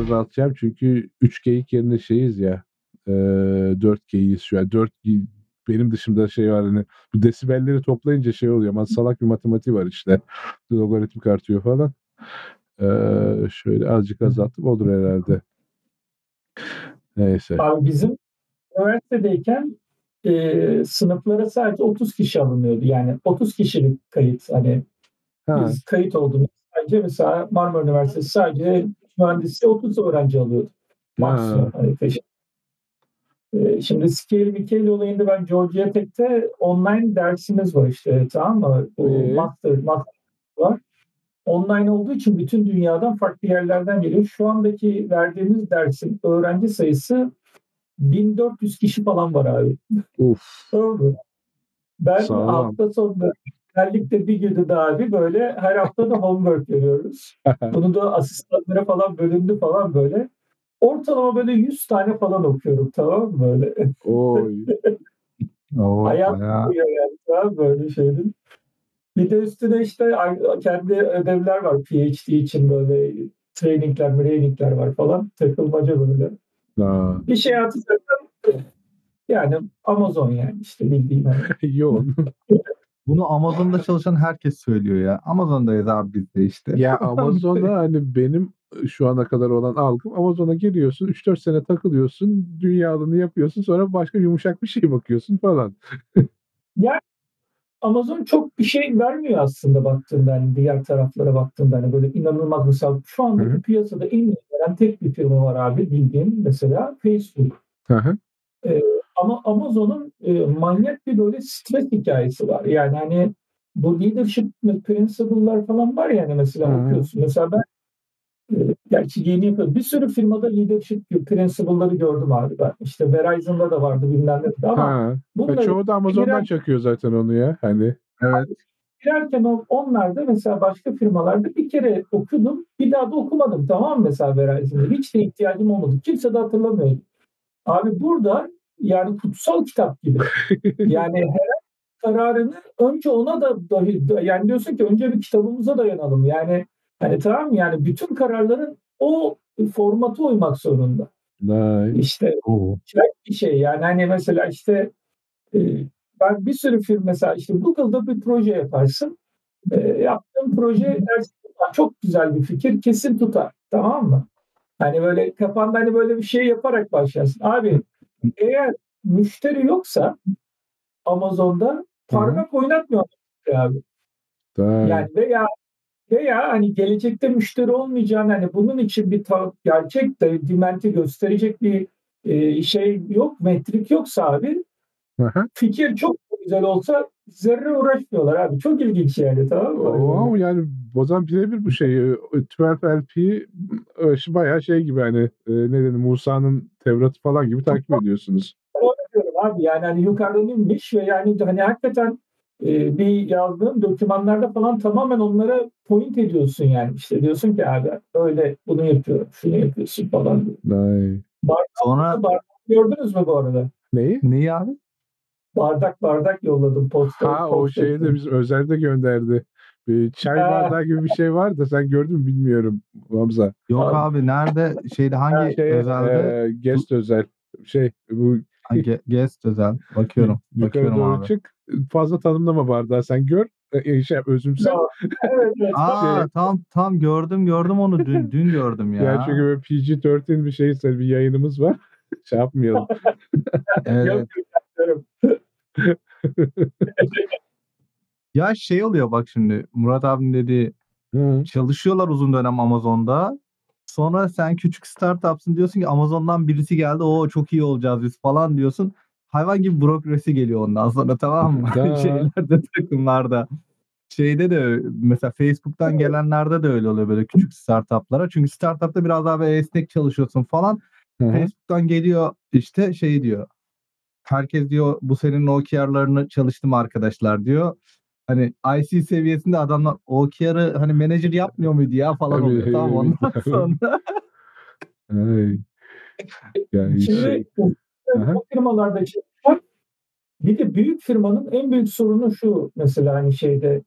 azaltacağım çünkü 3 geyik yerine şeyiz ya. E, 4 geyiğiz şu an. 4 benim dışımda şey var hani bu desibelleri toplayınca şey oluyor. Ama salak bir matematiği var işte. Logaritmik artıyor falan. Ee, şöyle azıcık azalttım olur herhalde. Neyse. Abi bizim üniversitedeyken e, sınıflara sadece 30 kişi alınıyordu. Yani 30 kişilik kayıt. Hani ha. biz kayıt olduğumuz sadece mesela Marmara Üniversitesi sadece mühendisi 30 öğrenci alıyordu. Maksimum. Hani e, şimdi scale Mikhail olayında ben Georgia Tech'te online dersimiz var işte tamam mı? Bu ee? master, master var. Online olduğu için bütün dünyadan farklı yerlerden geliyor. Şu andaki verdiğimiz dersin öğrenci sayısı 1400 kişi falan var abi. Uf. ben hafta sonunda özellikle bir günde daha abi böyle her hafta da homework veriyoruz. Bunu da asistanlara falan bölündü falan böyle. Ortalama böyle 100 tane falan okuyorum tamam mı böyle. Oy. Oo, Hayat yani tamam böyle şeyin. Bir de üstüne işte kendi ödevler var PhD için böyle trainingler, trainingler var falan. Takılmaca böyle. Aa. Bir şey hatırladım. Yani Amazon yani işte bildiğin. Yoğun. Bunu Amazon'da çalışan herkes söylüyor ya. Amazon'dayız abi biz de işte. Ya Amazon'da hani benim şu ana kadar olan algım Amazon'a giriyorsun 3-4 sene takılıyorsun dünyalını yapıyorsun sonra başka yumuşak bir şey bakıyorsun falan. yani Amazon çok bir şey vermiyor aslında baktığında hani diğer taraflara baktığında hani böyle inanılmaz mesela şu andaki Hı-hı. piyasada en iyi veren tek bir firma var abi bildiğim mesela Facebook. Hı-hı. Ee, ama Amazon'un e, manyak bir böyle stres hikayesi var. Yani hani bu leadership principle'lar falan var yani mesela Hı-hı. okuyorsun. Mesela ben e, gerçi yeni yapıyorum. Bir sürü firmada leadership principle'ları gördüm abi ben. İşte Verizon'da da vardı bilmem ne ama ha. bunları, çoğu da Amazon'dan girer, çakıyor zaten onu ya. Hani evet. Girerken onlarda mesela başka firmalarda bir kere okudum bir daha da okumadım tamam mı mesela Verizon'da. Hiç de ihtiyacım olmadı. Kimse de hatırlamıyor. Abi burada yani kutsal kitap gibi. yani her kararını önce ona da dahi yani diyorsun ki önce bir kitabımıza dayanalım. Yani hani tamam yani bütün kararların o formatı uymak zorunda. Nice. İşte oh. bir şey yani hani mesela işte e, ben bir sürü film mesela işte Google'da bir proje yaparsın. E, yaptığın proje çok güzel bir fikir kesin tutar. Tamam mı? Hani böyle kafanda hani böyle bir şey yaparak başlarsın. Abi eğer müşteri yoksa Amazon'da parmak oynatmıyor abi. Yani veya veya hani gelecekte müşteri olmayacağını hani bunun için bir ta- gerçek de dimenti gösterecek bir e, şey yok, metrik yoksa abi Hı-hı. fikir çok güzel olsa zerre uğraşmıyorlar abi. Çok ilginç yani tamam mı? Wow, yani o zaman birebir bu şey 12LP e, bayağı şey gibi hani e, ne dedim Musa'nın Tevrat'ı falan gibi takip ediyorsunuz. Abi yani hani yukarıdan inmiş ve yani hani hakikaten e, bir yazdığın dokümanlarda falan tamamen onlara point ediyorsun yani. işte diyorsun ki abi öyle bunu yapıyorum, şunu yapıyorsun falan. Nice. Bardak, Sonra... bardak gördünüz mü bu arada? Neyi? Neyi abi? Bardak bardak yolladım posta. Ha o şeyi de biz özelde gönderdi. Bir çay bardağı gibi bir şey var da sen gördün mü bilmiyorum Hamza. Yok abi, abi nerede şeyde hangi şey, özelde? E, guest özel şey bu guest özel bakıyorum. bakıyorum doğru abi. çık fazla tanımlama bardağı sen gör e, şey özümsel. evet, evet. Aa şey, tam tam gördüm gördüm onu dün dün gördüm ya. Yani çünkü böyle PG-13 bir şey bir yayınımız var. şey yapmayalım. evet. ya şey oluyor bak şimdi Murat abim dedi Hı. çalışıyorlar uzun dönem Amazon'da. Sonra sen küçük startupsın diyorsun ki Amazon'dan birisi geldi o çok iyi olacağız biz falan diyorsun. Hayvan gibi bürokrasi geliyor ondan sonra tamam mı? Şeylerde takımlarda. Şeyde de mesela Facebook'tan gelenlerde de öyle oluyor böyle küçük startuplara. Çünkü startupta biraz daha böyle esnek çalışıyorsun falan. Hı-hı. Facebook'tan geliyor işte şey diyor herkes diyor bu senin OKR'larını çalıştım arkadaşlar diyor. Hani IC seviyesinde adamlar OKR'ı hani menajer yapmıyor muydu ya falan oluyor. tamam ondan sonra. yani Şimdi şey... bu, bu firmalarda çalışmak bir de büyük firmanın en büyük sorunu şu mesela hani şeyde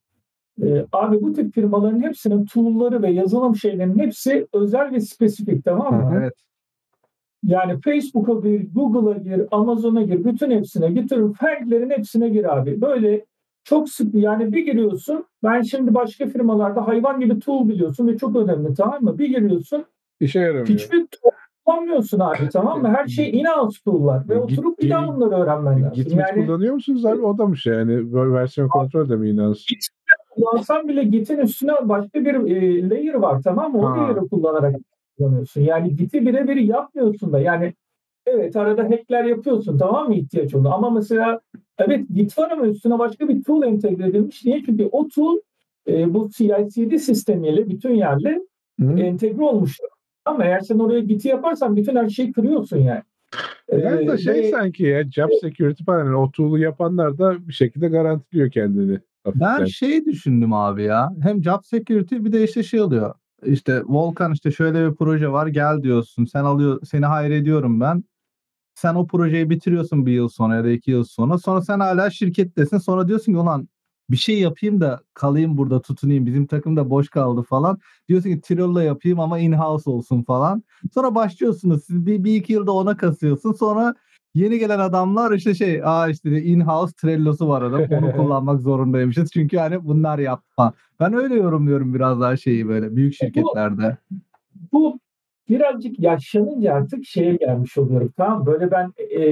E, abi bu tip firmaların hepsinin tool'ları ve yazılım şeylerinin hepsi özel ve spesifik tamam mı? Evet. Yani Facebook'a gir, Google'a gir, Amazon'a gir, bütün hepsine, bütün Fang'lerin hepsine gir abi. Böyle çok sık yani bir giriyorsun. Ben şimdi başka firmalarda hayvan gibi tool biliyorsun ve çok önemli tamam mı? Bir giriyorsun. İşe yaramıyor. Hiçbir tool kullanmıyorsun abi tamam mı? Her şey in-house tool'lar ve oturup bir daha bunları öğrenmen lazım. Gitmit Yani kullanıyor musunuz abi? O da mı şey yani? Böyle versiyon kontrol de mi yine? kullansan bile Git'in üstüne başka bir e, layer var tamam mı? O Ha. layer'ı kullanarak kullanıyorsun. Yani Git'i birebir yapmıyorsun da. Yani evet arada hackler yapıyorsun tamam mı ihtiyaç oldu. Ama mesela evet Git var ama üstüne başka bir tool entegre edilmiş. Niye? Çünkü o tool e, bu CI/CD sistemiyle bütün yerle Hı. entegre olmuştur. Ama eğer sen oraya Git'i yaparsan bütün her şeyi kırıyorsun yani. Biraz Ee, da şey ve- sanki ya job security falan yani o tool'u yapanlar da bir şekilde garantiliyor kendini. Ben şey düşündüm abi ya. Hem job security bir de işte şey oluyor. İşte Volkan işte şöyle bir proje var gel diyorsun. Sen alıyor seni hire ediyorum ben. Sen o projeyi bitiriyorsun bir yıl sonra ya da iki yıl sonra. Sonra sen hala şirkettesin. Sonra diyorsun ki ulan bir şey yapayım da kalayım burada tutunayım. Bizim takım da boş kaldı falan. Diyorsun ki Tirol'la yapayım ama in-house olsun falan. Sonra başlıyorsunuz. Siz bir, bir iki yılda ona kasıyorsun. Sonra yeni gelen adamlar işte şey aa işte de in-house Trello'su var adam. Onu kullanmak zorundaymışız. Çünkü hani bunlar falan. Ben öyle yorumluyorum biraz daha şeyi böyle büyük şirketlerde. bu birazcık yaşlanınca artık şeye gelmiş oluyorum. Tamam böyle ben e,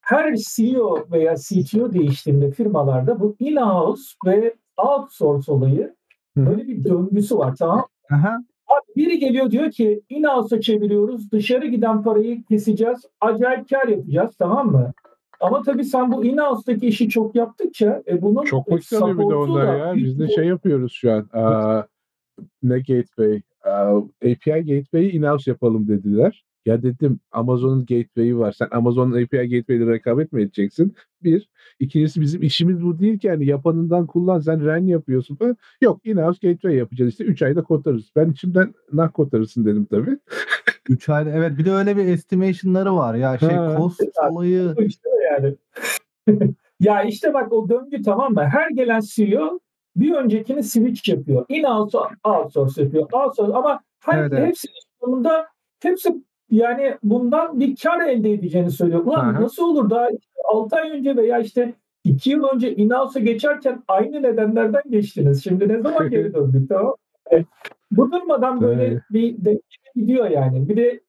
her CEO veya CTO değiştiğinde firmalarda bu in-house ve outsource olayı böyle bir döngüsü var tamam? Aha. Abi biri geliyor diyor ki in-house'a çeviriyoruz dışarı giden parayı keseceğiz acayip kar yapacağız tamam mı? Ama tabii sen bu in-house'daki işi çok yaptıkça e, bunun Çok alıyor bir de onlar da ya. Biz de şey yapıyoruz şu an. Aa, ne gateway? Aa, API gateway'i in-house yapalım dediler. Ya dedim Amazon'un gateway'i var. Sen Amazon'un API gateway'iyle rekabet mi edeceksin? Bir. İkincisi bizim işimiz bu değil ki. Yani yapanından kullan. Sen REN yapıyorsun falan. Yok in-house gateway yapacağız işte. 3 ayda kodlarız. Ben içimden nah kodlarısın dedim tabii. 3 ayda evet bir de öyle bir estimation'ları var ya şey Ha. cost olayı Bu işte yani. ya işte bak o döngü tamam mı? Her gelen CEO bir öncekini switch yapıyor. In-house outsource yapıyor. Outsource ama her, Evet, evet. hepsi sonunda hepsi yani bundan bir kar elde edeceğini söylüyor. Ulan Aha. nasıl olur daha 6 ay önce veya işte 2 yıl önce in-house'a geçerken aynı nedenlerden geçtiniz. Şimdi ne zaman geri döndük tamam? E, Bu durmadan böyle bir denge gidiyor yani. Bir de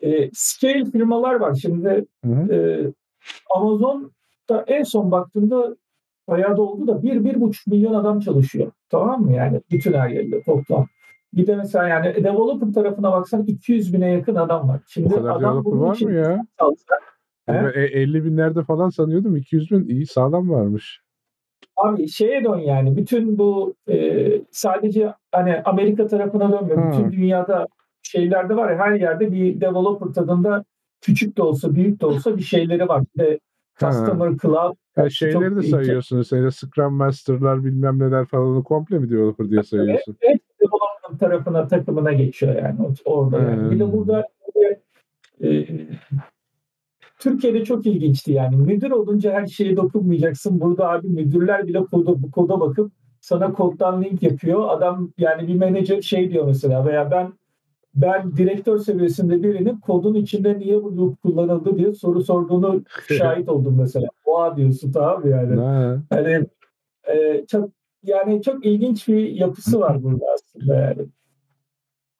e, scale firmalar var. Şimdi Hı. ee, Amazon'da en son baktığımda bayağı da oldu da bir, bir buçuk milyon adam çalışıyor. Tamam mı? Yani bütün her yerde toplam. Bir de mesela yani developer tarafına baksan 200 bine yakın adam var. Bu Şimdi kadar adam developer var mı ya? çalışsa, He? Ben e- 50 binlerde falan sanıyordum. 200 bin iyi sağlam varmış. Abi şeye dön yani bütün bu e, sadece hani Amerika tarafına dönmüyor. Ha. Bütün dünyada şeylerde var ya her yerde bir developer tadında küçük de olsa büyük de olsa bir şeyleri var. Bir de Ha. Customer Cloud Ya Çok şeyleri de sayıyorsunuz. Yani Scrum Master'lar bilmem neler falan onu komple mi developer diye sayıyorsun? development tarafına takımına geçiyor yani orada. Yani. Bir de Hmm. burada e, Türkiye'de çok ilginçti yani. Müdür olunca her şeye dokunmayacaksın. Burada abi müdürler bile koda, bu koda bakıp sana koddan link yapıyor. Adam yani bir menajer şey diyor mesela veya ben ben direktör seviyesinde birinin kodun içinde niye bu loop kullanıldı diye soru sorduğunu şahit oldum mesela. Oha diyorsun tamam yani. Ha. Hani e, çok yani çok ilginç bir yapısı var burada aslında yani.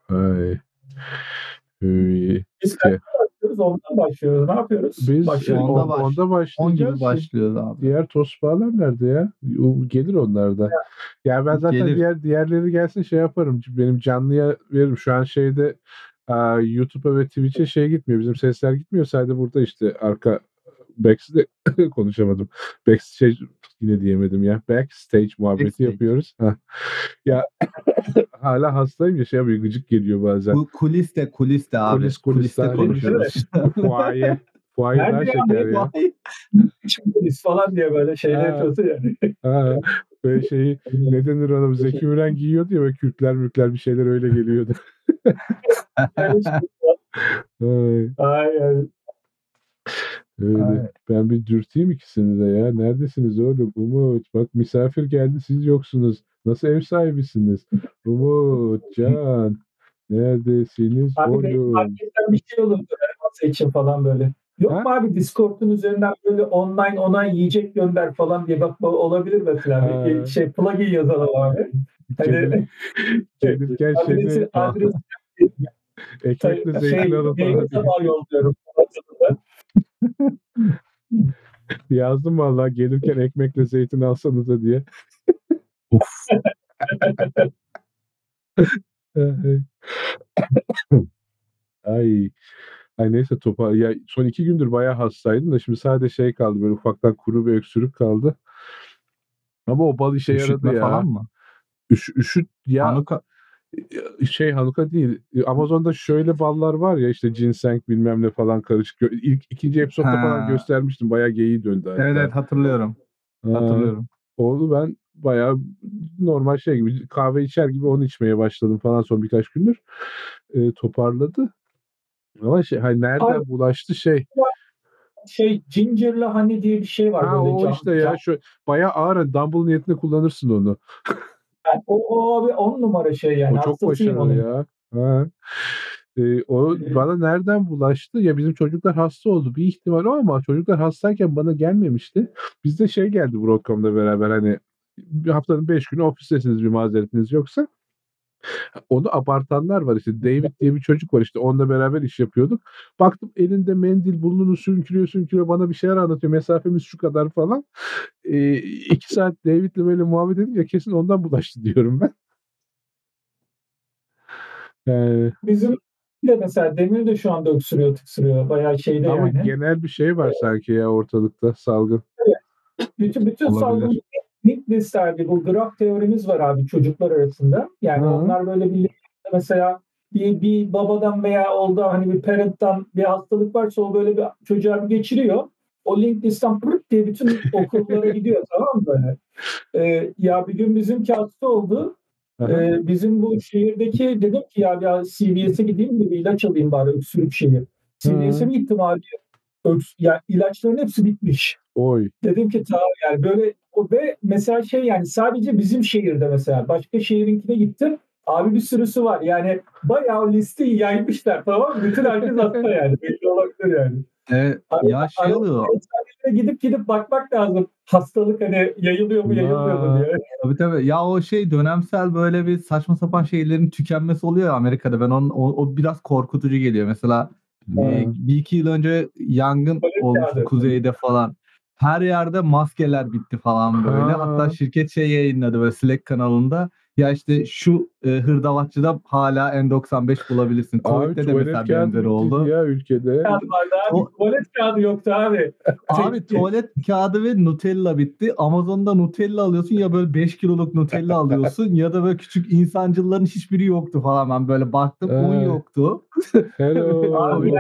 Ay. Biz kaçta başlıyoruz? Ondan başlıyoruz. Ne yapıyoruz? Biz Başlıyoruz. Onda on- baş- onda 10 başlayacağız. gibi başlıyoruz abi. Diğer tosbalar nerede ya? Gelir onlar da. Ya ben zaten Gelir. diğer diğerleri gelsin şey yaparım. Benim canlıya veririm. Şu an şeyde YouTube'a ve Twitch'e şey gitmiyor. Bizim sesler gitmiyor. Sadece burada işte arka backstage konuşamadım. Backstage yine diyemedim ya. Backstage muhabbeti Backstage. yapıyoruz. Ha. Ya hala hastayım ya şey yapıyor gıcık geliyor bazen. Bu kulis de kulis de abi. Kulis, kulis Kuliste daha iyi. konuşuyoruz. Fuaye. Fuaye daha ya? şeker ya. Biz falan diye böyle şeyler yapıyorsun yani. Ha, böyle şeyi ne denir ona Zeki Müren giyiyordu ya böyle kürkler mürkler bir şeyler öyle geliyordu. Şey- Ay, Ay, ay. Öyle. Ay. Ben bir dürteyim ikisini de ya. Neredesiniz oğlum? Umut bak misafir geldi siz yoksunuz. Nasıl ev sahibisiniz? Umut, Can. Neredesiniz Abi oğlum? marketten bir şey olurdu için falan böyle. Yok Ha? mu abi Discord'un üzerinden böyle online ona yiyecek gönder falan diye bak olabilir mesela. Ha. Bir şey plugin yazalım abi. Hani Gelirken adresi, adresi ekmekle şey, zeytin mail falan sabah yolluyorum. yazdım valla gelirken ekmekle zeytin alsanıza diye. Ay. Ay neyse topa ya son iki gündür bayağı hastaydım da şimdi sadece şey kaldı böyle ufaktan kuru bir öksürük kaldı. Ama o bal işe yaradı Üşütme ya. falan mı? Üş, üşüt ya Hanuka şey Hanuka değil. Amazon'da şöyle ballar var ya işte ginseng bilmem ne falan karışık. İlk ikinci episodda falan göstermiştim. Bayağı geyiği döndü hatta. Evet evet hatırlıyorum. Ha, Hatırlıyorum. Onu ben bayağı normal şey gibi kahve içer gibi onu içmeye başladım falan son birkaç gündür. Ee, toparladı. Ama şey hani nereden Abi- bulaştı şey. Şey Ginger'la Honey diye bir şey var. Ha böyle o cam- işte ya şu bayağı ağır hani dumbbell niyetinde kullanırsın onu. Yani o, o abi on numara şey yani. o çok başarılı onun. ya. Ha. Ee, o bana nereden bulaştı? Ya bizim çocuklar hasta oldu. Bir ihtimal o ama çocuklar hastayken bana gelmemişti. Bizde şey geldi Broadcom'da beraber hani bir haftanın beş günü ofistesiniz bir mazeretiniz yoksa. Onu abartanlar var işte. David diye bir çocuk var işte. Onunla beraber iş yapıyorduk. Baktım elinde mendil burnunu sürünkürüyor sürünkürüyor. Bana bir şeyler anlatıyor. Mesafemiz şu kadar falan. Ee, iki saat David'le böyle muhabbet edince kesin ondan bulaştı diyorum ben. Yani, Bizim de mesela Demir de şu anda öksürüyor, tıksırıyor. Bayağı şeyde ama yani. genel bir şey var sanki ya ortalıkta salgın. Bütün bütün Olabilir. salgın abi bu graf teorimiz var abi çocuklar arasında. Yani Hı. onlar böyle bir mesela bir, bir babadan veya oldu hani bir parent'tan bir hastalık varsa o böyle bir çocuğa bir geçiriyor. O link listten pırt diye bütün okullara gidiyor tamam mı böyle? Ee, ya bir gün bizimki hasta oldu. Ee, bizim bu şehirdeki dedim ki ya bir CVS'e gideyim de bir ilaç alayım bari öksürük şeyi. CVS'e mi gittim abi? Öks ya ilaçların hepsi bitmiş. Oy. Dedim ki tamam yani böyle o ve mesela şey yani sadece bizim şehirde mesela başka şehirinkine gittim. Abi bir sürüsü var yani bayağı listeyi yaymışlar tamam? Bütün herkes hasta yani. Belli olabilir yani. Evet, Hani- ya şey oluyor. Gidip gidip bakmak lazım. Hastalık hani yayılıyor mu yayılmıyor mu diye. Tabii tabii. Ya o şey dönemsel böyle bir saçma sapan şeylerin tükenmesi oluyor ya Amerika'da. Ben onun, o, o biraz korkutucu geliyor. Mesela e, bir iki yıl önce yangın Öyle olmuştu kuzeyde falan. Her yerde maskeler bitti falan böyle. Ha. Hatta şirket şey yayınladı böyle Slack kanalında. Ya işte şu e, hırdavatçıda hala N95 bulabilirsin. Abi Covid'de de mesela benzeri oldu. ya ülkede. O- Tuvalet kağıdı yoktu abi. Abi tuvalet kağıdı ve Nutella bitti. Amazon'da Nutella alıyorsun ya böyle 5 kiloluk Nutella alıyorsun ya da böyle küçük insancılların hiçbiri yoktu falan. Ben böyle baktım un yoktu. Hello. Abi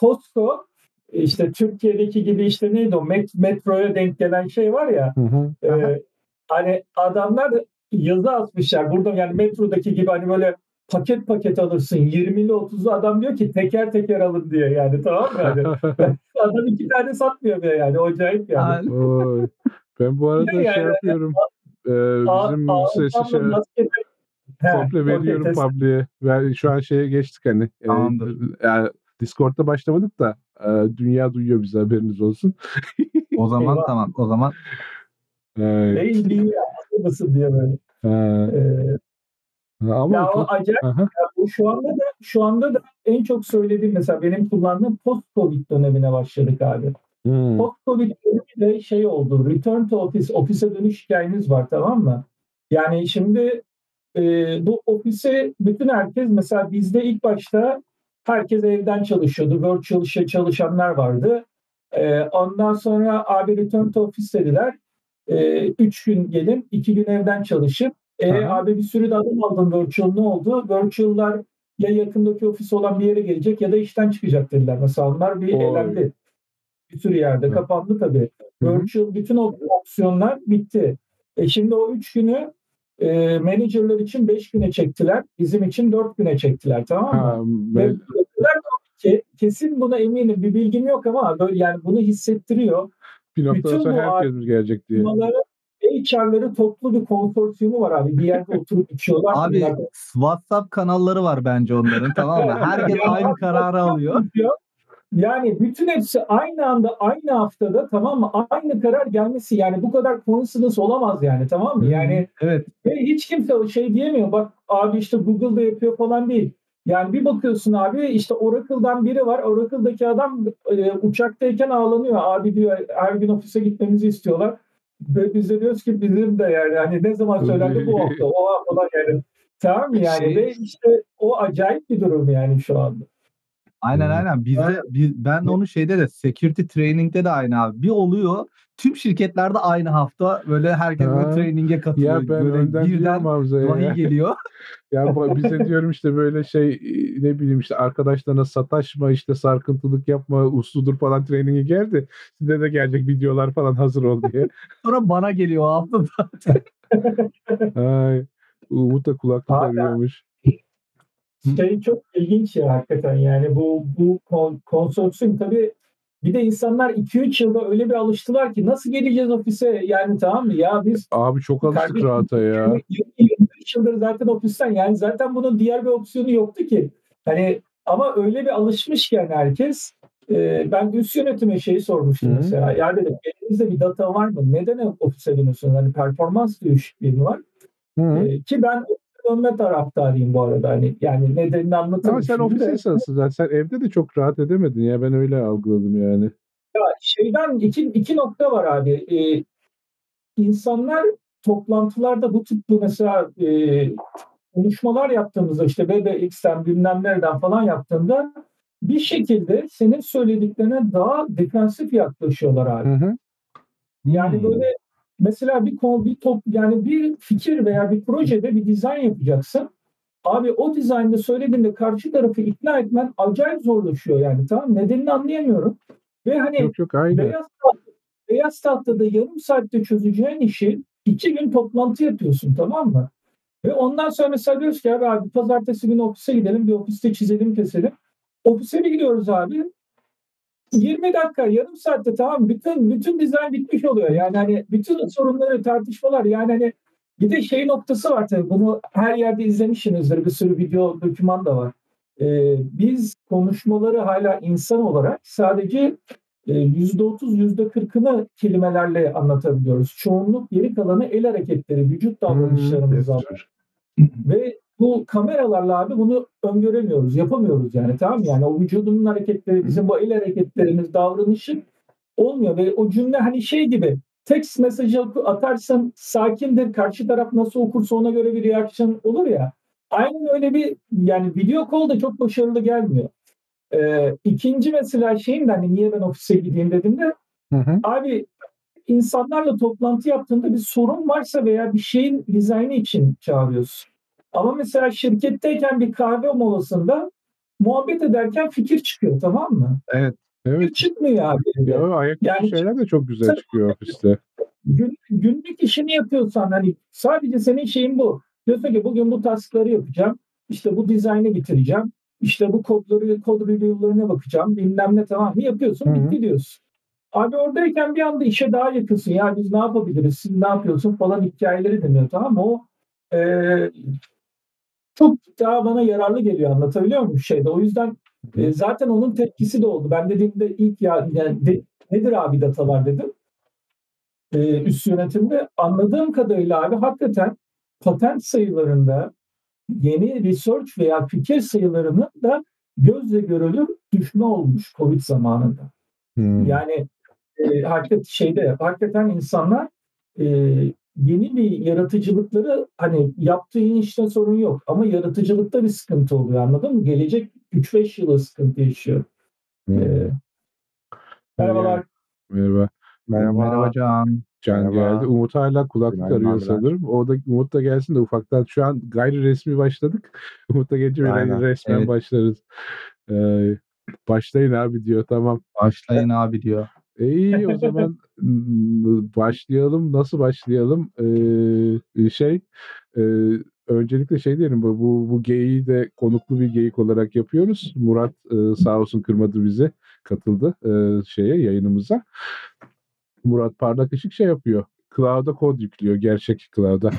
Costco işte Türkiye'deki gibi işte neydi o met- metroya denk gelen şey var ya Hı hı. E, hani adamlar yazı atmışlar burada yani metrodaki gibi hani böyle paket paket alırsın 20'li 30'lu adam diyor ki teker teker alın diye yani tamam mı? Hani adam iki tane satmıyor diye yani o acayip yani. Yani Oy. Ben bu arada Yani- şey yapıyorum. Ee, Ağ- bizim sesi şey, maskede- He, komple veriyorum public'e. Ben şu an şeye geçtik hani. e, yani Discord'da başlamadık da e, dünya duyuyor bize haberiniz olsun. o zaman Eyvah. tamam. O zaman Ne iyiliği ya, nasıl diye böyle. Ee, ama ya o acayip Aha. Ya bu şu anda da şu anda da en çok söylediğim mesela benim kullandığım post covid dönemine başladık abi. Hmm. Post covid dönemi de şey oldu. Return to office, ofise dönüş hikayeniz var tamam mı? Yani şimdi e, bu ofise bütün herkes mesela bizde ilk başta herkes evden çalışıyordu. Virtual işe çalışanlar vardı. E, ondan sonra abi return to office dediler. E, üç gün gelin, iki gün evden çalışıp e, Aha. abi bir sürü de adam aldın virtual ne oldu? Virtual'lar ya yakındaki ofis olan bir yere gelecek ya da işten çıkacak dediler. Mesela onlar bir Oy. elendi. Bir sürü yerde Hı. kapandı tabii. Hı. Virtual bütün opsiyonlar bitti. E şimdi o üç günü e, managerlar için beş güne çektiler. Bizim için dört güne çektiler tamam mı? Ha, Ve ben, ki kesin buna eminim bir bilgim yok ama böyle yani bunu hissettiriyor. bir noktadan bütün sonra bu herkes mi gelecek diye. HR'ları toplu bir konsorsiyumu var abi. Bir yerde oturup içiyorlar. Abi Bunlar- WhatsApp kanalları var bence onların tamam mı? Herkes aynı kararı alıyor. Yani bütün hepsi aynı anda aynı haftada tamam mı? Aynı karar gelmesi yani bu kadar coincidence olamaz yani tamam mı? Yani Evet. ve hiç kimse o şey diyemiyor. Bak abi işte Google'da yapıyor falan değil. Yani bir bakıyorsun abi işte Oracle'dan biri var. Oracle'daki adam e, uçaktayken ağlanıyor. Abi diyor her gün ofise gitmemizi istiyorlar. Ve biz de diyoruz ki bizim de yani hani ne zaman söylendi bu hafta o hafta yani. Tamam mı yani Şey- ve işte o acayip bir durum yani şu anda. Aynen aynen. Bizde biz, ben onu şeyde de security training'de de aynı abi. Bir oluyor. Tüm şirketlerde aynı hafta böyle herkes Ha. böyle training'e katılıyor. Ya ben böyle önden birden vahiy ya. geliyor. Ya bize diyorum işte böyle şey ne bileyim işte arkadaşlarına sataşma işte sarkıntılık yapma usludur falan trainingi geldi. Size de gelecek videolar falan hazır ol diye. Sonra bana geliyor hafta zaten. Ay, Umut da kulaklık arıyormuş. Şey çok ilginç ya hakikaten yani bu bu kon- konsorsiyum tabii bir de insanlar 2-3 yılda öyle bir alıştılar ki nasıl geleceğiz ofise yani tamam mı ya biz Abi çok alıştık Kardeşim, rahata ya. 23 yıldır zaten ofisten yani zaten bunun diğer bir opsiyonu yoktu ki. Hani ama öyle bir alışmış ki yani herkes e, ben üst yönetime şeyi sormuştum Hı. mesela. Ya dedim elinizde bir data var mı? Neden ofise dönüyorsunuz? Hani performans düşüklüğü var? Hı. E, ki ben dönme taraftarıyım bu arada. Hani yani nedenini anlatırım. Ama sen ofis de. insansın zaten. Sen evde de çok rahat edemedin ya. Ben öyle algıladım yani. Ya şeyden iki, iki nokta var abi. Ee, insanlar toplantılarda bu tip bu mesela e, konuşmalar yaptığımızda işte BBX'ten bilmem nereden falan yaptığında bir şekilde senin söylediklerine daha defansif yaklaşıyorlar abi. Hı hı. Yani Hmm. böyle mesela bir konu bir top yani bir fikir veya bir projede bir dizayn yapacaksın. Abi o dizaynda söylediğinde karşı tarafı ikna etmen acayip zorlaşıyor yani tamam nedenini anlayamıyorum. Ve hani Yok yok aynı. Beyaz, tahta, beyaz tahtada yarım saatte çözeceğin işi iki gün toplantı yapıyorsun tamam mı? Ve ondan sonra mesela diyoruz ki abi, abi pazartesi günü ofise gidelim bir ofiste çizelim keselim. Ofise bir gidiyoruz abi. 20 dakika yarım saatte tamam bütün bütün dizayn bitmiş oluyor. Yani hani bütün sorunları tartışmalar yani hani bir de şey noktası var tabii bunu her yerde izlemişsinizdir bir sürü video doküman da var. Ee, biz konuşmaları hala insan olarak sadece e, %30 %40'ını kelimelerle anlatabiliyoruz. Çoğunluk geri kalanı el hareketleri, vücut davranışlarımızla Hı. ve bu kameralarla abi bunu öngöremiyoruz, yapamıyoruz yani tamam mı? Yani o vücudunun hareketleri, bizim bu el hareketlerimiz, davranışı olmuyor ve o cümle hani şey gibi text mesajı atarsın sakindir, karşı taraf nasıl okursa ona göre bir reaksiyon olur ya. Aynen öyle bir yani video call da çok başarılı gelmiyor. Ee, ikinci mesela şeyim de hani niye ben ofise gideyim dedim de Hı hı. Abi insanlarla toplantı yaptığında bir sorun varsa veya bir şeyin dizaynı için çağırıyorsun. Ama mesela şirketteyken bir kahve molasında muhabbet ederken fikir çıkıyor tamam mı? Evet. Fikir çıkmıyor abi. Ya ayaküstü Yani- şeyler de çok güzel çıkıyor ofiste. Gün, günlük işini yapıyorsan hani sadece senin şeyin bu. Diyorsun ki bugün bu taskları yapacağım. İşte bu dizaynı bitireceğim. İşte bu kodları, kod review'larına bakacağım. Bilmem ne tamam mı yapıyorsun Hı hı. bitti diyorsun. Abi oradayken bir anda işe daha yakınsın. Ya biz ne yapabiliriz, siz ne yapıyorsun falan hikayeleri dinliyor tamam mı? O çok daha bana yararlı geliyor anlatabiliyor muyum şeyde. O yüzden e, zaten onun tepkisi de oldu. Ben dediğimde ilk ya yani de- nedir abi datalar dedim. E, üst yönetimde anladığım kadarıyla abi hakikaten patent sayılarında yeni research veya fikir sayılarının da gözle görülür düşme olmuş Covid zamanında. Hmm. Yani e, hakikaten şeyde hakikaten insanlar e, yeni bir yaratıcılıkları hani yaptığın işte sorun yok ama yaratıcılıkta bir sıkıntı oluyor anladın mı? Gelecek 3-5 yıla sıkıntı yaşıyor. Hmm. E, merhabalar. Merhaba. Merhaba Can. Can Merhaba. geldi. Umut hala kulaklık Günaydın arıyor abiler. sanırım. O da Umut da gelsin de ufaktan. Şu an gayri resmi başladık. Umut da gelince resmen Evet. başlarız. Ee, başlayın abi diyor. Tamam. Başlayın abi diyor. E, iyi o zaman başlayalım. Nasıl başlayalım? Ee, şey e, öncelikle şey diyelim bu bu, bu geyiği de konuklu bir geyik olarak yapıyoruz. Murat e, sağ olsun kırmadı bizi. Katıldı e, şeye yayınımıza. Murat Parlak Işık şey yapıyor. cloud'a kod yüklüyor. Gerçek cloud'a.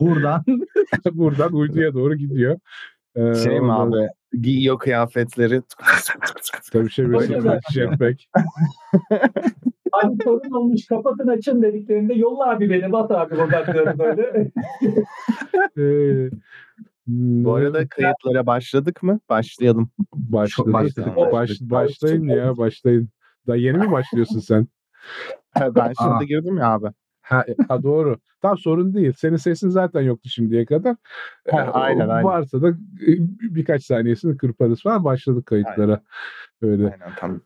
Buradan. Buradan uyduya doğru gidiyor. Ee, şey mi abi? Giyiyor kıyafetleri. Tabii şey böyle jetpack. Hani sorun olmuş kapatın açın dediklerinde yolla abi beni bat abi buradan diyorum böyle. ee, bu arada kayıtlara başladık mı? Başlayalım. Başladık. Başlayalım. Baş, başlayın ya başlayın. Daha yeni mi başlıyorsun sen? ben şimdi Aa. girdim ya abi. Ha, e, ha doğru. Tam sorun değil. Senin sesin zaten yoktu şimdiye kadar. Ha, aynen aynen. Varsa da e, birkaç saniyesini kırparız falan. Başladık kayıtlara. Aynen. Öyle. Aynen tamam.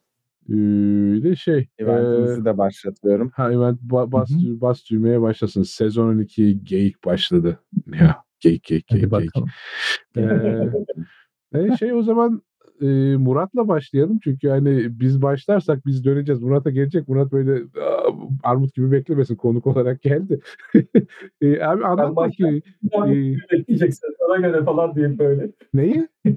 Öyle şey. Eventimizi e, de başlatıyorum. Ha event ba- bas, Hı-hı. bas düğmeye başlasın. Sezon 12 geyik başladı. Ya geyik geyik geyik. Hadi geyik. Ee, e, şey o zaman e, Murat'la başlayalım. Çünkü hani biz başlarsak biz döneceğiz. Murat'a gelecek. Murat böyle armut gibi beklemesin. Konuk olarak geldi. e, abi anlat bakayım. E, bekleyeceksin. Sana göre falan diyeyim böyle. Neyi?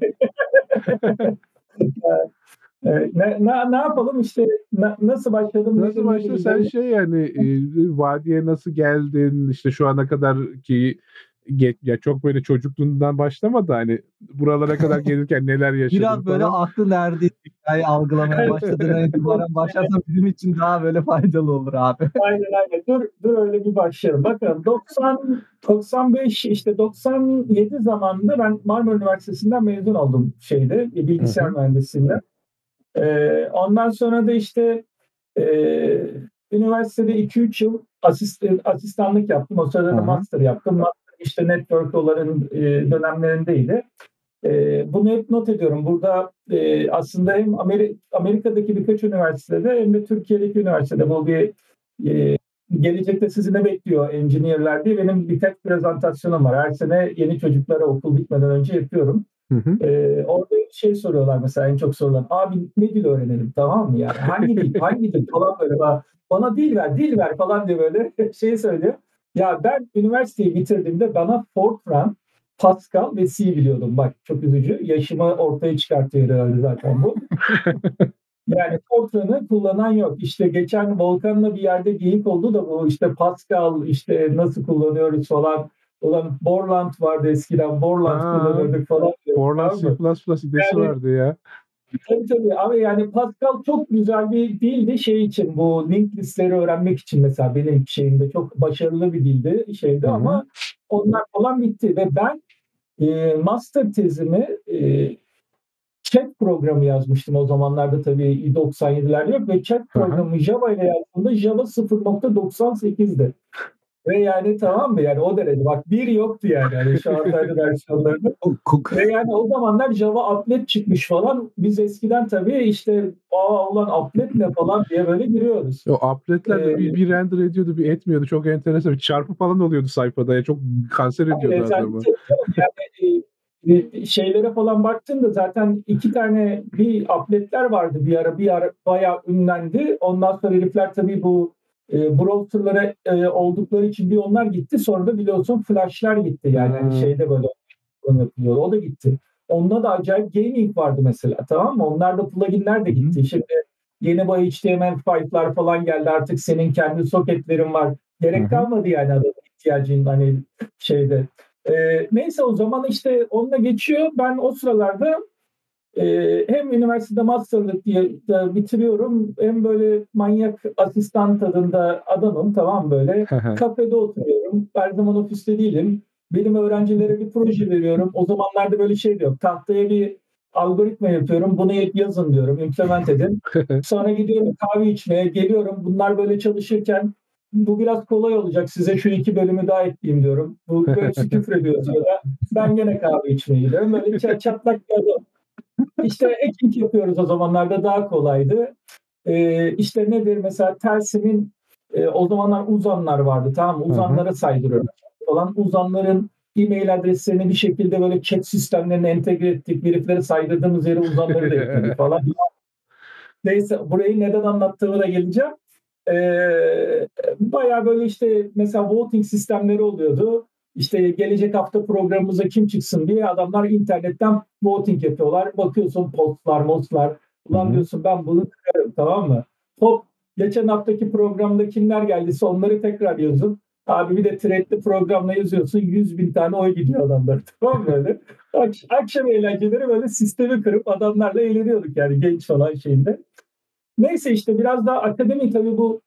ne, ne, ne yapalım işte na, nasıl başladım? Nasıl başladın? Sen şey yani e, vadiye nasıl geldin? İşte şu ana kadar ki ya çok böyle çocukluğundan başlamadı hani buralara kadar gelirken neler yaşadın Biraz böyle falan. aklı nerede hikaye algılamaya başladığına itibaren başlarsan bizim için daha böyle faydalı olur abi. Aynen aynen. Dur, dur öyle bir başlayalım. Bakın 90 95 işte 97 zamanında ben Marmara Üniversitesi'nden mezun oldum şeyde bilgisayar mühendisliğinden. Ee, ondan sonra da işte e, üniversitede 2-3 yıl asist, asistanlık yaptım. O sırada da master yaptım. Master işte network'ların e, dönemlerindeydi. E, bunu hep not ediyorum. Burada e, aslında hem Ameri- Amerika'daki birkaç üniversitede hem de Türkiye'deki üniversitede bu bir e, gelecekte sizi ne bekliyor engineer'ler diye benim birkaç prezentasyonum var. Her sene yeni çocuklara okul bitmeden önce yapıyorum. Hı hı. Ee, orada bir şey soruyorlar mesela en çok sorulan. Abi ne dil öğrenelim tamam mı yani? Hangi dil? hangi dil falan böyle. Bana, bana dil ver, dil ver falan diye böyle şey söylüyor. Ya ben üniversiteyi bitirdiğimde bana Fortran, Pascal ve C biliyordum. Bak çok üzücü. Yaşımı ortaya çıkartıyor herhalde zaten bu. yani Fortran'ı kullanan yok. İşte geçen Volkan'la bir yerde geyik oldu da bu işte Pascal işte nasıl kullanıyoruz falan. Ulan Borland vardı eskiden. Borland ha, kullanıyorduk falan. Borland C++ idesi yani, vardı ya. Tabii tabii abi yani Pascal çok güzel bir dildi şey için bu link listleri öğrenmek için mesela benim şeyimde çok başarılı bir dildi şeydi Hı-hı. ama onlar falan bitti ve ben e, master tezimi e, chat programı yazmıştım o zamanlarda tabii 97'ler yok ve chat programı Hı-hı. Java ile yazdığımda Java 0.98'di. Ve yani tamam mı yani o derece bak bir yoktu yani, yani şu anda versiyonlarında. Ve yani o zamanlar Java applet çıkmış falan. Biz eskiden tabii işte aa ulan applet ne falan diye böyle giriyoruz. O appletler de ee, bir, bir render ediyordu bir etmiyordu. Çok enteresan. Bir çarpı falan oluyordu sayfada. Ya. Çok kanser ediyordu evet, adamı. Yani, e, şeylere falan baktığında zaten iki tane bir appletler vardı bir ara bir ara bayağı ünlendi. Ondan sonra herifler tabii bu e, browserlara e, oldukları için bir onlar gitti. Sonra da biliyorsun flashlar gitti. Yani hmm. şeyde böyle yapılıyor. O da gitti. Onda da acayip gaming vardı mesela tamam mı? Onlar da pluginler de gitti. Hmm. Şimdi yeni bu HTML5'lar falan geldi. Artık senin kendi soketlerin var. Gerek hmm. kalmadı yani adamın ihtiyacın hani şeyde. E, neyse o zaman işte onunla geçiyor. Ben o sıralarda ee, hem üniversitede masterlık diye bitiriyorum hem böyle manyak asistan tadında adamım tamam böyle? Kafede oturuyorum her zaman ofiste değilim. Benim öğrencilere bir proje veriyorum. O zamanlarda böyle şey diyor tahtaya bir algoritma yapıyorum bunu yazın diyorum implement edin. Sonra gidiyorum kahve içmeye geliyorum. Bunlar böyle çalışırken bu biraz kolay olacak size şu iki bölümü daha ekleyeyim diyorum. Bu böyle küfür ediyor sonra. Ben gene kahve içmeye gidiyorum. Böyle çatlak bir adam işte ekink yapıyoruz o zamanlarda daha kolaydı. Ee, işte nedir mesela Telsim'in e, o zamanlar uzanlar vardı tamam uzanlara saydırıyoruz falan. Uzanların e-mail adreslerini bir şekilde böyle chat sistemlerine entegre ettik. Herifleri saydırdığımız yere uzanları da ekledik falan. Neyse burayı neden anlattığımı da geleceğim. Ee, Baya böyle işte mesela voting sistemleri oluyordu işte gelecek hafta programımıza kim çıksın diye adamlar internetten voting yapıyorlar. Bakıyorsun postlar, mostlar. Ulan diyorsun ben bunu kırarım tamam mı? Hop geçen haftaki programda kimler geldiyse onları tekrar yazın. Abi bir de threadli programla yazıyorsun 100 bin tane oy gidiyor adamlar. Tamam böyle. Ak- akşam eğlenceleri böyle sistemi kırıp adamlarla eğleniyorduk yani genç falan şeyinde. Neyse işte biraz daha akademi tabii bu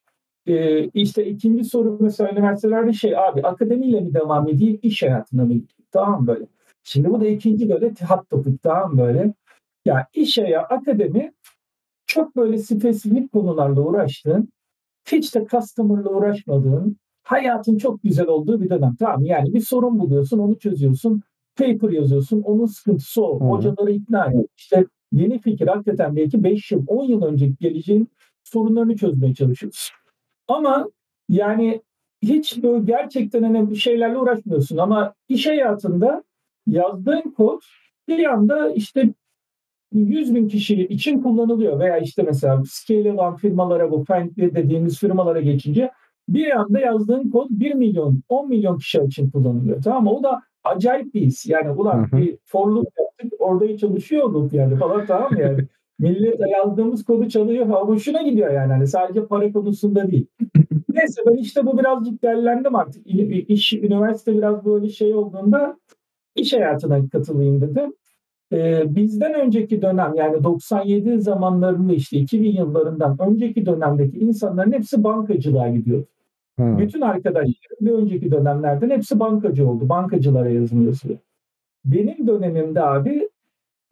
e, işte ikinci soru mesela üniversitelerde şey abi akademiyle mi devam edeyim iş hayatına mı gideyim? Tamam böyle. Şimdi bu da ikinci böyle hot topic tamam böyle. Ya iş hayatı akademi çok böyle spesifik konularla uğraştığın hiç de customer'la uğraşmadığın hayatın çok güzel olduğu bir dönem. Tamam yani bir sorun buluyorsun onu çözüyorsun. Paper yazıyorsun onun sıkıntısı o. Hı. Hocaları ikna et. İşte yeni fikir hakikaten belki 5 yıl 10 yıl önceki geleceğin sorunlarını çözmeye çalışıyorsun. Ama yani hiç böyle gerçekten hani bir şeylerle uğraşmıyorsun ama iş hayatında yazdığın kod bir anda işte 100 bin kişi için kullanılıyor veya işte mesela scale olan firmalara bu Findlay dediğimiz firmalara geçince bir anda yazdığın kod 1 milyon 10 milyon kişi için kullanılıyor tamam mı? O da acayip bir his. Yani ulan Hı hı. bir for loop yaptık orada çalışıyor loop yani falan tamam mı yani? Millet yazdığımız kodu çalıyor ha hoşuna gidiyor yani hani sadece para konusunda değil. Neyse ben işte bu birazcık derlendim artık. İş, üniversite biraz böyle şey olduğunda iş hayatına katılayım dedim. Ee, bizden önceki dönem yani 97 zamanlarında işte 2000 yıllarından önceki dönemdeki insanların hepsi bankacılığa gidiyor. Ha. Bütün arkadaşlarım bir önceki dönemlerden hepsi bankacı oldu. Bankacılara yazım yazıyor. Benim dönemimde abi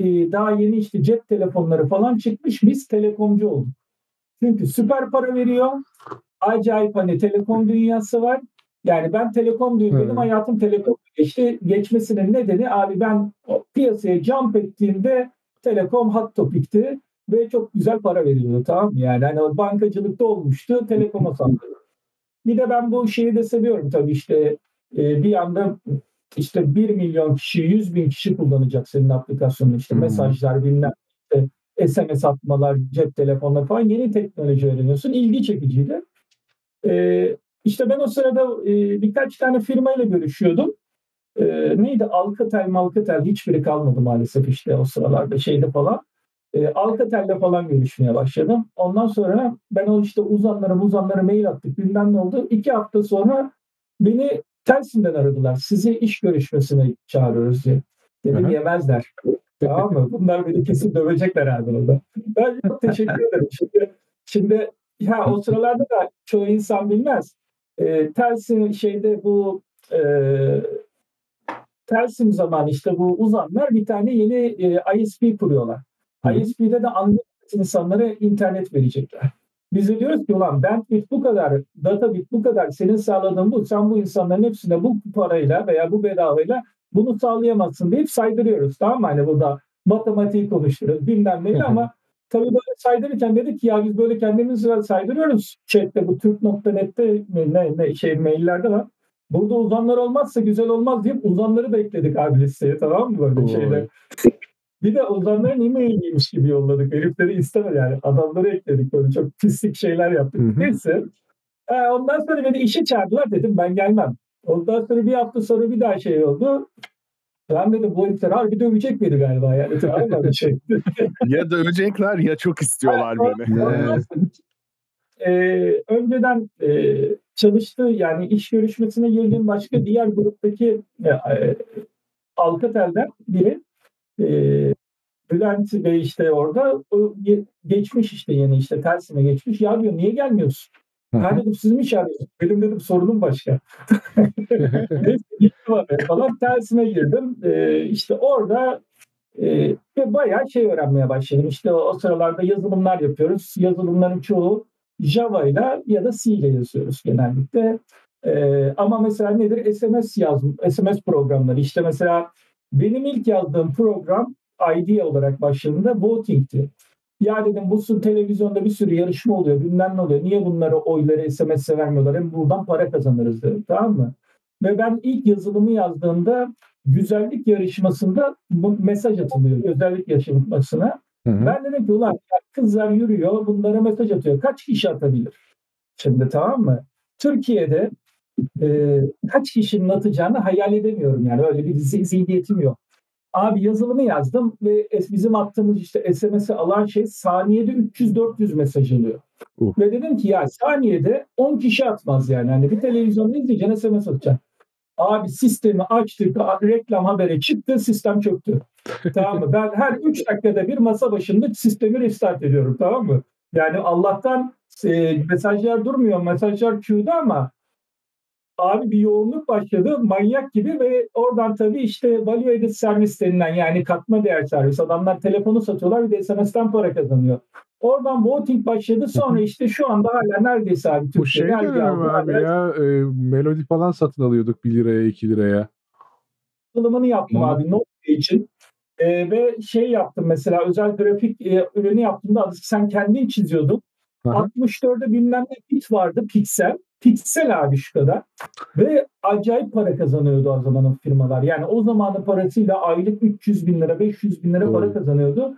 daha yeni işte cep telefonları falan çıkmış. Biz telekomcu olduk. Çünkü süper para veriyor. Acayip hani telekom dünyası var. Yani ben telekom diyorum. Hı. Benim hayatım telekom geçti. Geçmesinin nedeni abi ben piyasaya jump ettiğimde telekom hot topic'ti ve çok güzel para veriyordu tamam mı? Yani hani bankacılıkta olmuştu. Telekoma sattı. Bir de ben bu şeyi de seviyorum tabii işte e, bir anda işte 1 milyon kişi, 100 bin kişi kullanacak senin aplikasyonunu. işte Hmm. mesajlar, bilmem işte SMS atmalar, cep telefonları falan yeni teknoloji öğreniyorsun. İlgi çekiciydi. E, işte ben o sırada e, birkaç tane firmayla görüşüyordum. E, neydi? Alcatel, Malcatel hiçbiri kalmadı maalesef işte o sıralarda şeyde falan. E, Alcatel'le falan görüşmeye başladım. Ondan sonra ben o işte uzanlara uzanlara mail attık bilmem ne oldu. İki hafta sonra beni Telsim'den aradılar. Sizi iş görüşmesine çağırıyoruz diye. Dedim yemezler. tamam mı? Bunlar beni kesin dövecekler abi orada. Ben çok teşekkür ederim. Şimdi, şimdi ya o sıralarda da çoğu insan bilmez. E, Telsim şeyde bu e, Telsim zamanı işte bu uzanlar bir tane yeni e, ISP kuruyorlar. Hı. ISP'de de anlık insanlara internet verecekler. Biz de diyoruz ki ulan bandwidth bu kadar, data bit bu kadar, senin sağladığın bu, sen bu insanların hepsine bu parayla veya bu bedavayla bunu sağlayamazsın deyip saydırıyoruz. Tamam mı? Hani burada matematiği konuşturuyoruz bilmem neyi ama tabii böyle saydırırken dedik ki ya biz böyle kendimizi saydırıyoruz. Chat'te bu Türk.net'te ne, ne şey maillerde var. Burada uzanlar olmazsa güzel olmaz deyip uzanları da ekledik abi listeye tamam mı böyle Oy. şeyde. Bir de ozanların e-mailiymiş gibi yolladık. Herifleri istemedi yani. Adamları ekledik böyle çok pislik şeyler yaptık. Hı hı. Neyse. Ee, ondan sonra beni işe çağırdılar dedim ben gelmem. Ondan sonra bir hafta sonra bir daha şey oldu. Ben dedim bu herifler harbi dövecek beni galiba yani. Tamam? Bir şey. Ya dövecekler ya çok istiyorlar beni. Ondan sonra, e, önceden e, çalıştığı yani iş görüşmesine girdiğim başka diğer gruptaki e, e, Alcatel'den biri e, Bülent Bey işte orada o geçmiş işte yeni işte tersine geçmiş. Ya diyor niye gelmiyorsun? Ben dedim siz mi çağırıyorsunuz? Benim dedim sorunum başka. Falan tersine girdim. Ee, işte orada e, ve bayağı şey öğrenmeye başladım. İşte o, o sıralarda yazılımlar yapıyoruz. Yazılımların çoğu Java ile ya da C ile yazıyoruz genellikle. Ee, ama mesela nedir? SMS yazım, SMS programları. İşte mesela benim ilk yazdığım program ID olarak başladığında voting'ti. Ya dedim bu televizyonda bir sürü yarışma oluyor bilmem ne oluyor. Niye bunları oyları SMS'e vermiyorlar? Hem buradan para kazanırız dedim. Tamam mı? Ve ben ilk yazılımı yazdığımda güzellik yarışmasında bu mesaj atılıyor. Güzellik yarışmasına. Hı hı. Ben dedim ki ulan kızlar yürüyor bunlara mesaj atıyor. Kaç kişi atabilir? Şimdi tamam mı? Türkiye'de e, kaç kişinin atacağını hayal edemiyorum. Yani öyle bir zi- zihniyetim yok. Abi yazılımı yazdım ve bizim attığımız işte SMS'i alan şey saniyede 300-400 mesaj alıyor. Uh. Ve dedim ki ya saniyede 10 kişi atmaz yani. Hani bir televizyonda izleyeceğine SMS atacaksın. Abi sistemi açtık, reklam haberi çıktı, sistem çöktü. tamam mı? Ben her 3 dakikada bir masa başında sistemi restart ediyorum tamam mı? Yani Allah'tan e, mesajlar durmuyor, mesajlar queue'da ama abi bir yoğunluk başladı manyak gibi ve oradan tabii işte value added servis denilen yani katma değer servis. Adamlar telefonu satıyorlar bir de SMS'ten para kazanıyor. Oradan voting başladı sonra işte şu anda hala neredeyse abi Türkiye. Bu şey dönemi abi ya e, melodi falan satın alıyorduk 1 liraya 2 liraya. Kullanımını yaptım Hı. abi Nokia için. E, ve şey yaptım mesela özel grafik e, ürünü yaptığımda sen kendin çiziyordun. Aha. 64'de bilmem ne bit vardı piksel. Piksel kadar. Ve acayip para kazanıyordu o zamanın firmalar. Yani o zamanın parasıyla aylık 300 bin lira, 500 bin lira Doğru. para kazanıyordu.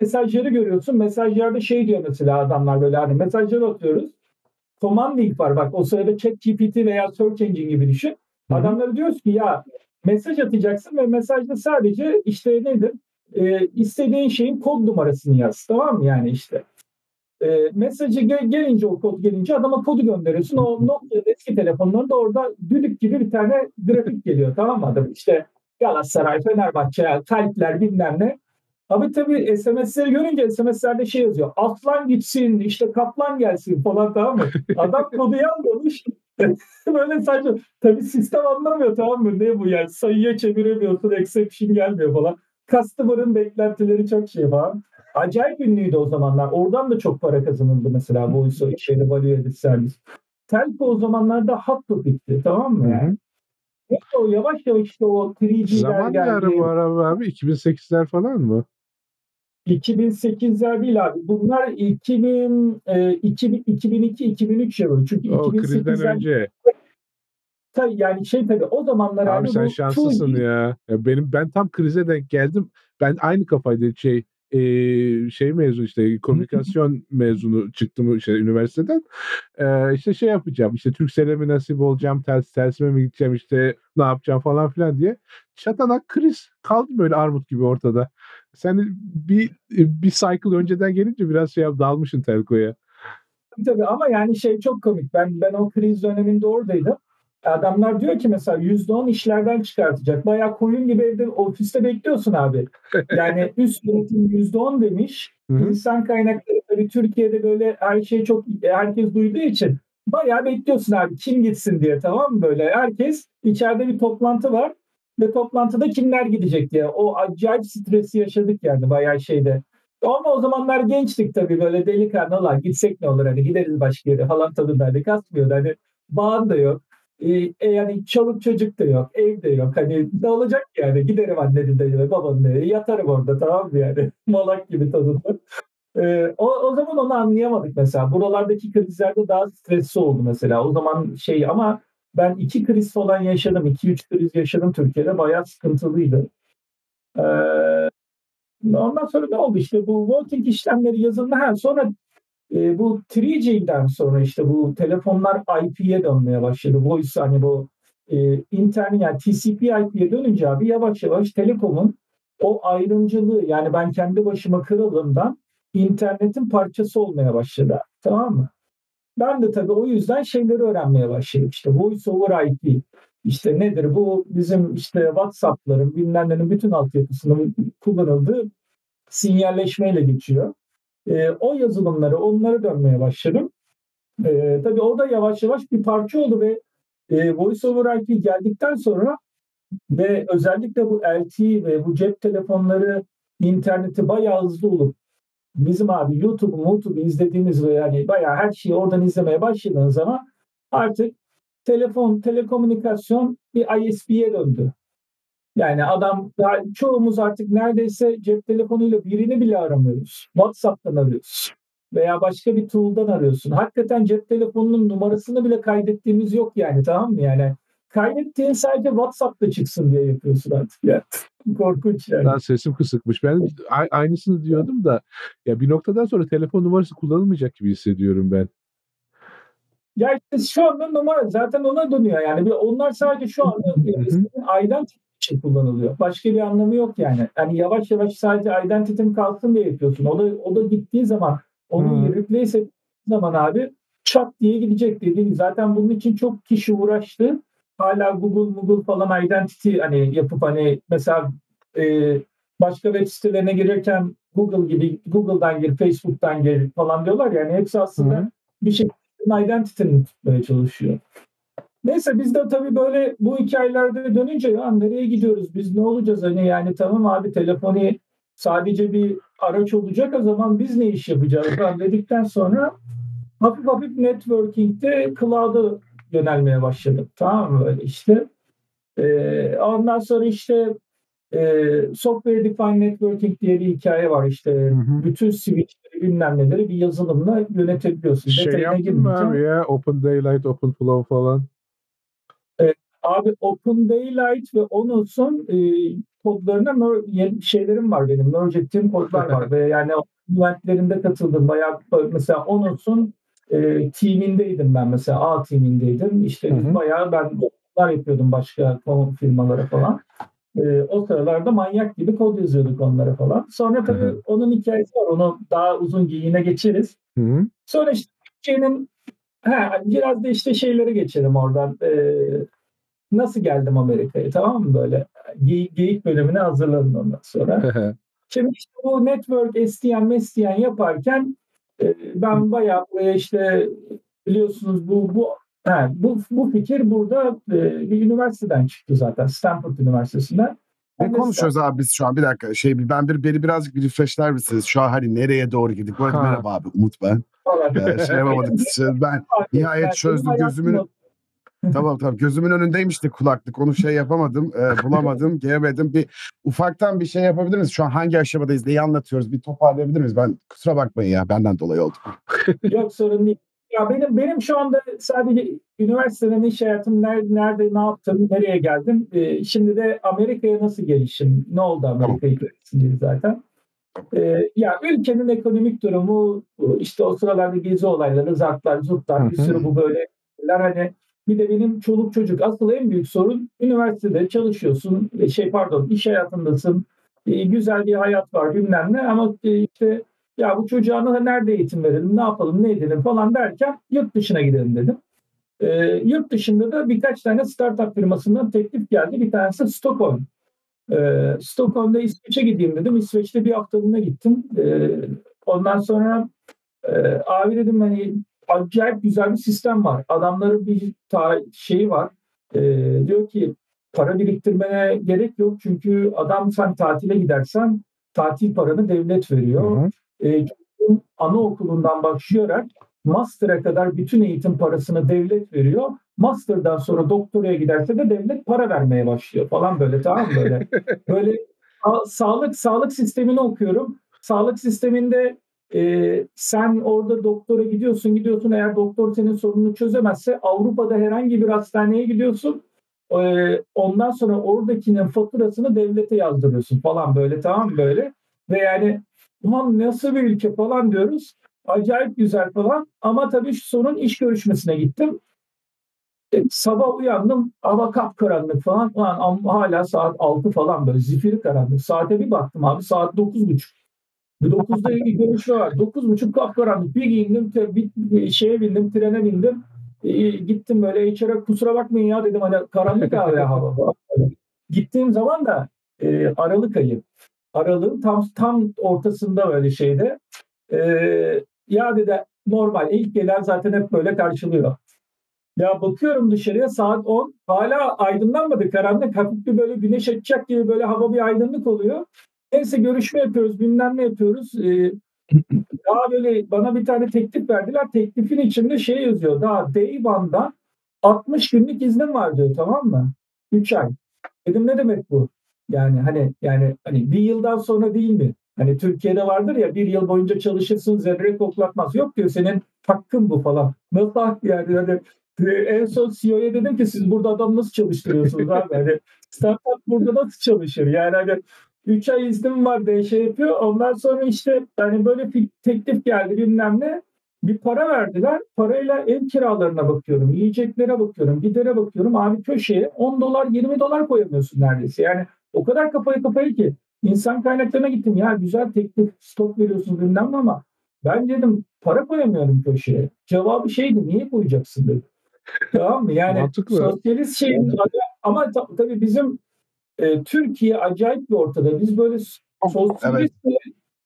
Mesajları görüyorsun. Mesajlarda şey diyor mesela adamlar böyle hani mesajları atıyoruz. Command var bak o sırada chat GPT veya search engine gibi düşün. Hı-hı. Adamlara diyoruz ki ya mesaj atacaksın ve mesajda sadece işte nedir? Ee, istediğin şeyin kod numarasını yaz. Tamam mı yani işte. E, mesajı gel, gelince o kod gelince adama kodu gönderiyorsun. O Nokia'da eski telefonlarında orada düdük gibi bir tane grafik geliyor. Tamam mı adam? İşte Galatasaray, Fenerbahçe, kalpler bilmem ne. Abi tabii SMS'leri görünce SMS'lerde şey yazıyor. Aslan gitsin, işte kaplan gelsin falan tamam mı? Adam kodu yazmamış. Böyle sadece tabii sistem anlamıyor tamam mı? Ne bu yani sayıya çeviremiyorsun, exception gelmiyor falan. Customer'ın beklentileri çok şey falan. Acayip ünlüydü o zamanlar. Oradan da çok para kazanıldı mesela bu şeyde value added servis. Telco o zamanlarda hot topic'ti tamam mı yani? Neyse o yavaş yavaş işte o 3G'ler Zaman geldi. Zaman bu araba abi 2008'ler falan mı? 2008'ler değil abi. Bunlar 2000, e, 2000 2002 2003 yılı. Çünkü o 2008'den önce. Tabii yani şey tabii o zamanlar abi, abi sen şanslısın ya. ya. Benim ben tam krize denk geldim. Ben aynı kafaydı şey e, şey mezun işte komünikasyon mezunu çıktım işte üniversiteden. E, işte şey yapacağım işte Türksel'e mi nasip olacağım ters tersime mi gideceğim işte ne yapacağım falan filan diye. Çatanak kriz kaldım böyle armut gibi ortada. Sen bir bir cycle önceden gelince biraz şey yap, dalmışsın telkoya. Tabii ama yani şey çok komik. Ben ben o kriz döneminde oradaydım. Adamlar diyor ki mesela %10 işlerden çıkartacak. Bayağı koyun gibi evde ofiste bekliyorsun abi. Yani üst yönetim %10 demiş. Hı-hı. İnsan kaynakları tabii Türkiye'de böyle her şey çok herkes duyduğu için bayağı bekliyorsun abi kim gitsin diye tamam mı böyle. Herkes içeride bir toplantı var ve toplantıda kimler gidecek diye. O acayip stresi yaşadık yani bayağı şeyde. Ama o zamanlar gençtik tabii böyle delikanlı olan gitsek ne olur hani gideriz başka yere falan tadındaydık asmıyordu hani bağın da yok e, e, yani çoluk çocuk da yok, ev de yok. Hani ne olacak yani? Giderim annenin de babanın evine yatarım orada tamam mı yani? Malak gibi tadında. E, o, o zaman onu anlayamadık mesela. Buralardaki krizlerde daha stresli oldu mesela. O zaman şey ama ben iki kriz falan yaşadım. iki üç kriz yaşadım Türkiye'de. Bayağı sıkıntılıydı. Ee, ondan sonra ne oldu işte bu voting işlemleri yazıldı. Ha, sonra e, bu 3G'den sonra işte bu telefonlar IP'ye dönmeye başladı. Voice hani bu e, internet yani TCP IP'ye dönünce abi yavaş yavaş telekomun o ayrımcılığı yani ben kendi başıma kralından internetin parçası olmaya başladı. Tamam mı? Ben de tabii o yüzden şeyleri öğrenmeye başladım. İşte voice over IP. İşte nedir bu bizim işte WhatsApp'ların bilmem bütün altyapısının kullanıldığı sinyalleşmeyle geçiyor. E, o yazılımları, onları dönmeye başladım. E, tabii o da yavaş yavaş bir parça oldu ve e, Voice over IP geldikten sonra ve özellikle bu LTE ve bu cep telefonları interneti bayağı hızlı olup bizim abi YouTube, YouTube izlediğimiz ve yani bayağı her şeyi oradan izlemeye başladığınız zaman artık telefon, telekomünikasyon bir ISP'ye döndü. Yani adam çoğumuz artık neredeyse cep telefonuyla birini bile aramıyoruz. WhatsApp'tan arıyoruz. Veya başka bir tool'dan arıyorsun. Hakikaten cep telefonunun numarasını bile kaydettiğimiz yok yani tamam mı? Yani kaydettiğin sadece WhatsApp'ta çıksın diye yapıyorsun artık ya. Korkunç yani. Lan sesim kısıkmış. Ben aynısını diyordum da ya bir noktadan sonra telefon numarası kullanılmayacak gibi hissediyorum ben. Ya işte şu anda numara zaten ona dönüyor yani. Onlar sadece şu anda aydan için kullanılıyor. Başka bir anlamı yok yani. Yani yavaş yavaş sadece identity'm kalsın diye yapıyorsun. O da o da gittiği zaman onu hmm. replace zaman abi çat diye gidecek dediğim zaten bunun için çok kişi uğraştı. Hala Google, Google falan identity hani yapıp hani mesela e, başka web sitelerine girerken Google gibi Google'dan gir, Facebook'tan gir falan diyorlar yani hepsi aslında Hı-hı. bir şekilde identity'ni tutmaya çalışıyor. Neyse biz de tabii böyle bu hikayelerde dönünce ya nereye gidiyoruz biz ne olacağız hani yani tamam abi telefonu sadece bir araç olacak o zaman biz ne iş yapacağız falan dedikten sonra hafif hafif networking'de cloud'a yönelmeye başladık. Tamam mı böyle işte. Ee, ondan sonra işte e, Software Defined Networking diye bir hikaye var işte. Hı hı. Bütün switchleri bilmem neleri bir yazılımla yönetebiliyorsun. Şey Detayına yaptın mı abi ya? Open Daylight, Open Flow falan. Abi Open Daylight ve Onus'un e, kodlarına şeylerim var benim. Merge ettiğim kodlar var ve yani eventlerinde katıldım. Bayağı mesela Onus'un e, teamindeydim ben mesela A teamindeydim. İşte hı hı. bayağı ben kodlar yapıyordum başka firmalara falan. E, o sıralarda manyak gibi kod yazıyorduk onlara falan. Sonra tabii hı hı. onun hikayesi var. Onu daha uzun giyine geçeriz. Hı hı. Sonra işte Türkçenin he, biraz da işte şeylere geçelim oradan. E, nasıl geldim Amerika'ya tamam mı böyle? Ge- geyik bölümüne hazırlanın ondan sonra. Şimdi işte bu network SDN, SDN yaparken e, ben bayağı buraya işte biliyorsunuz bu bu he, bu bu fikir burada e, bir üniversiteden çıktı zaten Stanford Üniversitesi'nden. Ne konuşuyoruz abi biz şu an? Bir dakika. Şey ben bir beni birazcık bir refreshler misiniz? Şu an hani nereye doğru gittik? Bu arada merhaba abi Umut ben. ee, şey yapamadık. ben nihayet çözdüm gözümün tamam tamam gözümün önündeymişti kulaklık. Onu şey yapamadım, e, bulamadım, gelemedim. Bir ufaktan bir şey yapabilir miyiz? Şu an hangi aşamadayız? Neyi anlatıyoruz? Bir toparlayabilir miyiz? Ben kusura bakmayın ya benden dolayı oldu. Yok sorun değil. Ya benim benim şu anda sadece üniversiteden iş hayatım nerede, nerede ne yaptım, nereye geldim. Ee, şimdi de Amerika'ya nasıl gelişim, ne oldu Amerika'yı tamam. zaten. Ee, ya ülkenin ekonomik durumu işte o sıralarda gezi olayları, zartlar, zurtlar, bir sürü bu böyle hani bir de benim çoluk çocuk. Asıl en büyük sorun üniversitede çalışıyorsun. E, şey pardon iş hayatındasın. E, güzel bir hayat var bilmem ne ama e, işte ya bu çocuğa nerede eğitim verelim, ne yapalım, ne edelim falan derken yurt dışına gidelim dedim. E, yurt dışında da birkaç tane startup firmasından teklif geldi. Bir tanesi Stockholm. E, Stockholm'da İsveç'e gideyim dedim. İsveç'te bir haftalığına gittim. E, ondan sonra e, abi dedim hani acayip güzel bir sistem var. Adamların bir ta şeyi var. E, diyor ki para biriktirmene gerek yok çünkü adam sen tatile gidersen tatil paranı devlet veriyor. Hı hı. E, anaokulundan başlayarak master'a kadar bütün eğitim parasını devlet veriyor. Master'dan sonra doktoraya giderse de devlet para vermeye başlıyor falan böyle tamam böyle. böyle sağlık sağlık sistemini okuyorum. Sağlık sisteminde e, sen orada doktora gidiyorsun gidiyorsun. Eğer doktor senin sorununu çözemezse Avrupa'da herhangi bir hastaneye gidiyorsun. E, ondan sonra oradakinin faturasını devlete yazdırıyorsun falan böyle tamam böyle? Ve yani ulan nasıl bir ülke? falan diyoruz. Acayip güzel falan. Ama tabii şu sorun iş görüşmesine gittim. E, sabah uyandım hava kapkaranlık falan. Ulan hala saat 6 falan böyle zifiri karanlık. Saate bir baktım abi saat 9.30 9'da bir görüşme var. 9.30 kapkaranlık. Bir giyindim, bir şeye bindim, trene bindim. E, gittim böyle HR'a kusura bakmayın ya dedim hani karanlık abi hava. Gittiğim zaman da e, Aralık ayı. Aralığın tam tam ortasında böyle şeyde. E, ya dedi normal ilk gelen zaten hep böyle karşılıyor. Ya bakıyorum dışarıya saat 10 hala aydınlanmadı karanlık hafif bir böyle güneş açacak gibi böyle hava bir aydınlık oluyor. Neyse görüşme yapıyoruz, bilmem ne yapıyoruz. Ee, daha böyle bana bir tane teklif verdiler. Teklifin içinde şey yazıyor. Daha day one'dan 60 günlük iznim var diyor tamam mı? 3 ay. Dedim ne demek bu? Yani hani yani hani bir yıldan sonra değil mi? Hani Türkiye'de vardır ya bir yıl boyunca çalışırsın zerre koklatmaz. Yok diyor senin hakkın bu falan. Nasıl hak yani? Hani, en son CEO'ya dedim ki siz burada adam nasıl çalıştırıyorsunuz abi? Hani startup burada nasıl çalışır? Yani hani 3 ay iznim var diye şey yapıyor. Ondan sonra işte hani böyle bir teklif geldi bilmem ne. Bir para verdiler. Parayla ev kiralarına bakıyorum. Yiyeceklere bakıyorum. Gidere bakıyorum. Abi köşeye 10 dolar 20 dolar koyamıyorsun neredeyse. Yani o kadar kafayı kafayı ki. insan kaynaklarına gittim. Ya güzel teklif stok veriyorsun bilmem ama Ben dedim para koyamıyorum köşeye. Cevabı şeydi niye koyacaksın dedim. tamam mı? Yani Mantıklı. sosyalist şey ama ta- tabii bizim e, Türkiye acayip bir ortada. Biz böyle sosyalist ve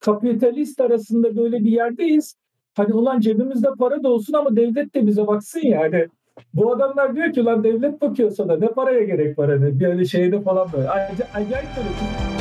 kapitalist arasında böyle bir yerdeyiz. Hani ulan cebimizde para da olsun ama devlet de bize baksın yani. Bu adamlar diyor ki lan devlet bakıyor sana ne paraya gerek var hani bir öyle şeyde falan böyle. Acayip, acayip böyle.